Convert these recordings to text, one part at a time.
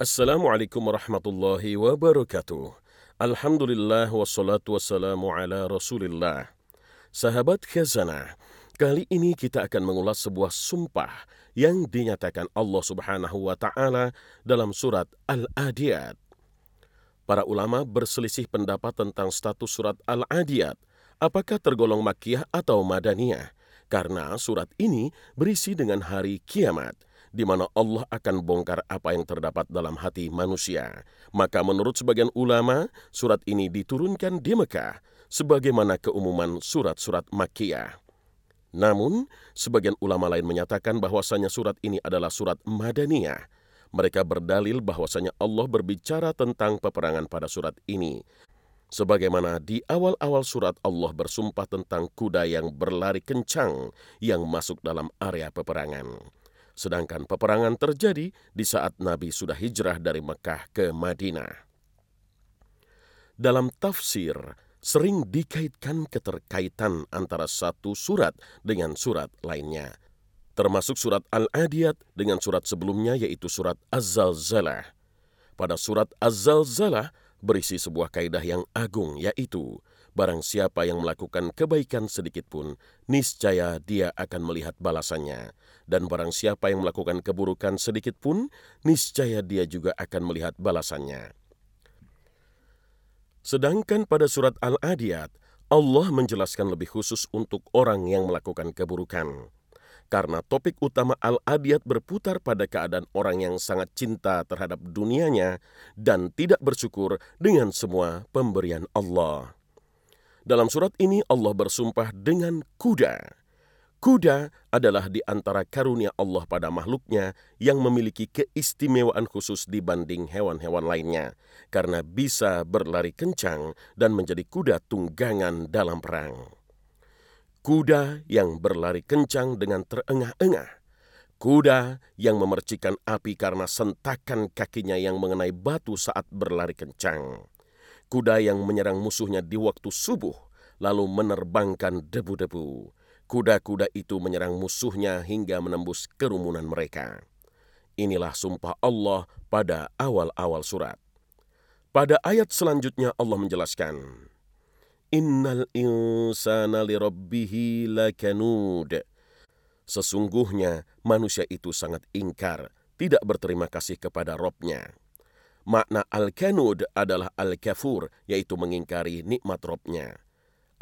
Assalamualaikum warahmatullahi wabarakatuh. Alhamdulillah wassalatu wassalamu ala rasulillah. Sahabat khazanah, kali ini kita akan mengulas sebuah sumpah yang dinyatakan Allah subhanahu wa ta'ala dalam surat Al-Adiyat. Para ulama berselisih pendapat tentang status surat Al-Adiyat, apakah tergolong makiyah atau madaniyah, karena surat ini berisi dengan hari kiamat – di mana Allah akan bongkar apa yang terdapat dalam hati manusia. Maka menurut sebagian ulama, surat ini diturunkan di Mekah, sebagaimana keumuman surat-surat Makkiyah. Namun, sebagian ulama lain menyatakan bahwasanya surat ini adalah surat Madaniyah. Mereka berdalil bahwasanya Allah berbicara tentang peperangan pada surat ini. Sebagaimana di awal-awal surat Allah bersumpah tentang kuda yang berlari kencang yang masuk dalam area peperangan. Sedangkan peperangan terjadi di saat Nabi sudah hijrah dari Mekah ke Madinah. Dalam tafsir, sering dikaitkan keterkaitan antara satu surat dengan surat lainnya. Termasuk surat Al-Adiyat dengan surat sebelumnya yaitu surat Az-Zalzalah. Pada surat Az-Zalzalah berisi sebuah kaidah yang agung yaitu Barang siapa yang melakukan kebaikan sedikit pun, niscaya dia akan melihat balasannya. Dan barang siapa yang melakukan keburukan sedikit pun, niscaya dia juga akan melihat balasannya. Sedangkan pada surat Al-Adiyat, Allah menjelaskan lebih khusus untuk orang yang melakukan keburukan. Karena topik utama Al-Adiyat berputar pada keadaan orang yang sangat cinta terhadap dunianya dan tidak bersyukur dengan semua pemberian Allah. Dalam surat ini Allah bersumpah dengan kuda. Kuda adalah di antara karunia Allah pada makhluknya yang memiliki keistimewaan khusus dibanding hewan-hewan lainnya, karena bisa berlari kencang dan menjadi kuda tunggangan dalam perang. Kuda yang berlari kencang dengan terengah-engah, kuda yang memercikan api karena sentakan kakinya yang mengenai batu saat berlari kencang kuda yang menyerang musuhnya di waktu subuh, lalu menerbangkan debu-debu. Kuda-kuda itu menyerang musuhnya hingga menembus kerumunan mereka. Inilah sumpah Allah pada awal-awal surat. Pada ayat selanjutnya Allah menjelaskan, Innal insana lirabbihi lakanud. Sesungguhnya manusia itu sangat ingkar, tidak berterima kasih kepada Robnya. Makna al-kanud adalah al-kafur, yaitu mengingkari nikmat Robnya.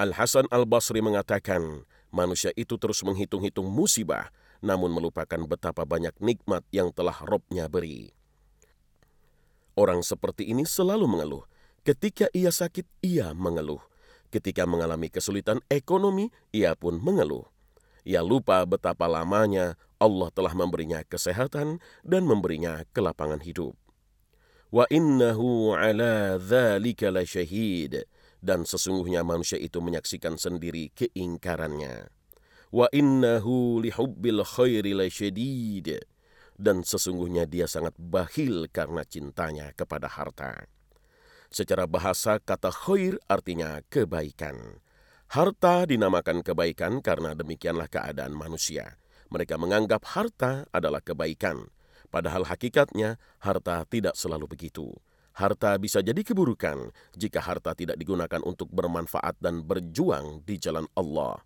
Al-Hasan al-Basri mengatakan, manusia itu terus menghitung-hitung musibah, namun melupakan betapa banyak nikmat yang telah Robnya beri. Orang seperti ini selalu mengeluh. Ketika ia sakit, ia mengeluh. Ketika mengalami kesulitan ekonomi, ia pun mengeluh. Ia lupa betapa lamanya Allah telah memberinya kesehatan dan memberinya kelapangan hidup wa innahu ala dzalika lasyahid dan sesungguhnya manusia itu menyaksikan sendiri keingkarannya. Wa innahu lihubbil khairi lasyadid dan sesungguhnya dia sangat bakhil karena cintanya kepada harta. Secara bahasa kata khair artinya kebaikan. Harta dinamakan kebaikan karena demikianlah keadaan manusia. Mereka menganggap harta adalah kebaikan Padahal hakikatnya harta tidak selalu begitu. Harta bisa jadi keburukan jika harta tidak digunakan untuk bermanfaat dan berjuang di jalan Allah.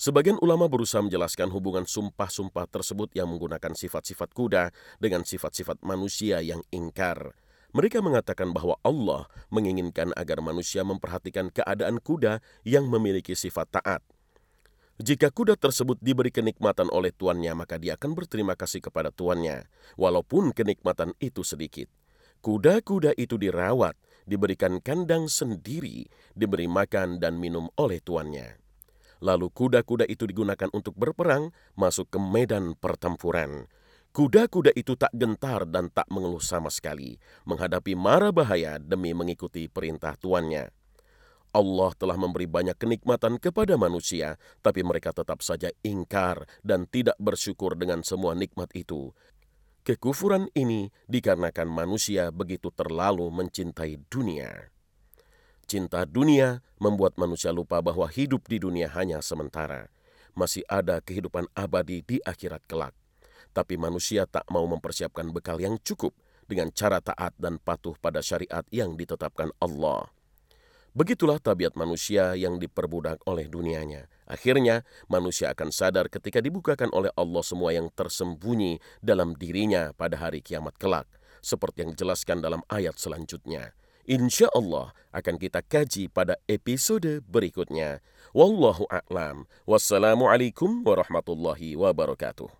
Sebagian ulama berusaha menjelaskan hubungan sumpah-sumpah tersebut yang menggunakan sifat-sifat kuda dengan sifat-sifat manusia yang ingkar. Mereka mengatakan bahwa Allah menginginkan agar manusia memperhatikan keadaan kuda yang memiliki sifat taat. Jika kuda tersebut diberi kenikmatan oleh tuannya, maka dia akan berterima kasih kepada tuannya, walaupun kenikmatan itu sedikit. Kuda-kuda itu dirawat, diberikan kandang sendiri, diberi makan dan minum oleh tuannya. Lalu kuda-kuda itu digunakan untuk berperang, masuk ke medan pertempuran. Kuda-kuda itu tak gentar dan tak mengeluh sama sekali, menghadapi mara bahaya demi mengikuti perintah tuannya. Allah telah memberi banyak kenikmatan kepada manusia, tapi mereka tetap saja ingkar dan tidak bersyukur dengan semua nikmat itu. Kekufuran ini dikarenakan manusia begitu terlalu mencintai dunia. Cinta dunia membuat manusia lupa bahwa hidup di dunia hanya sementara. Masih ada kehidupan abadi di akhirat kelak. Tapi manusia tak mau mempersiapkan bekal yang cukup dengan cara taat dan patuh pada syariat yang ditetapkan Allah. Begitulah tabiat manusia yang diperbudak oleh dunianya. Akhirnya, manusia akan sadar ketika dibukakan oleh Allah semua yang tersembunyi dalam dirinya pada hari kiamat kelak, seperti yang dijelaskan dalam ayat selanjutnya. Insya Allah akan kita kaji pada episode berikutnya. Wallahu a'lam. Wassalamualaikum warahmatullahi wabarakatuh.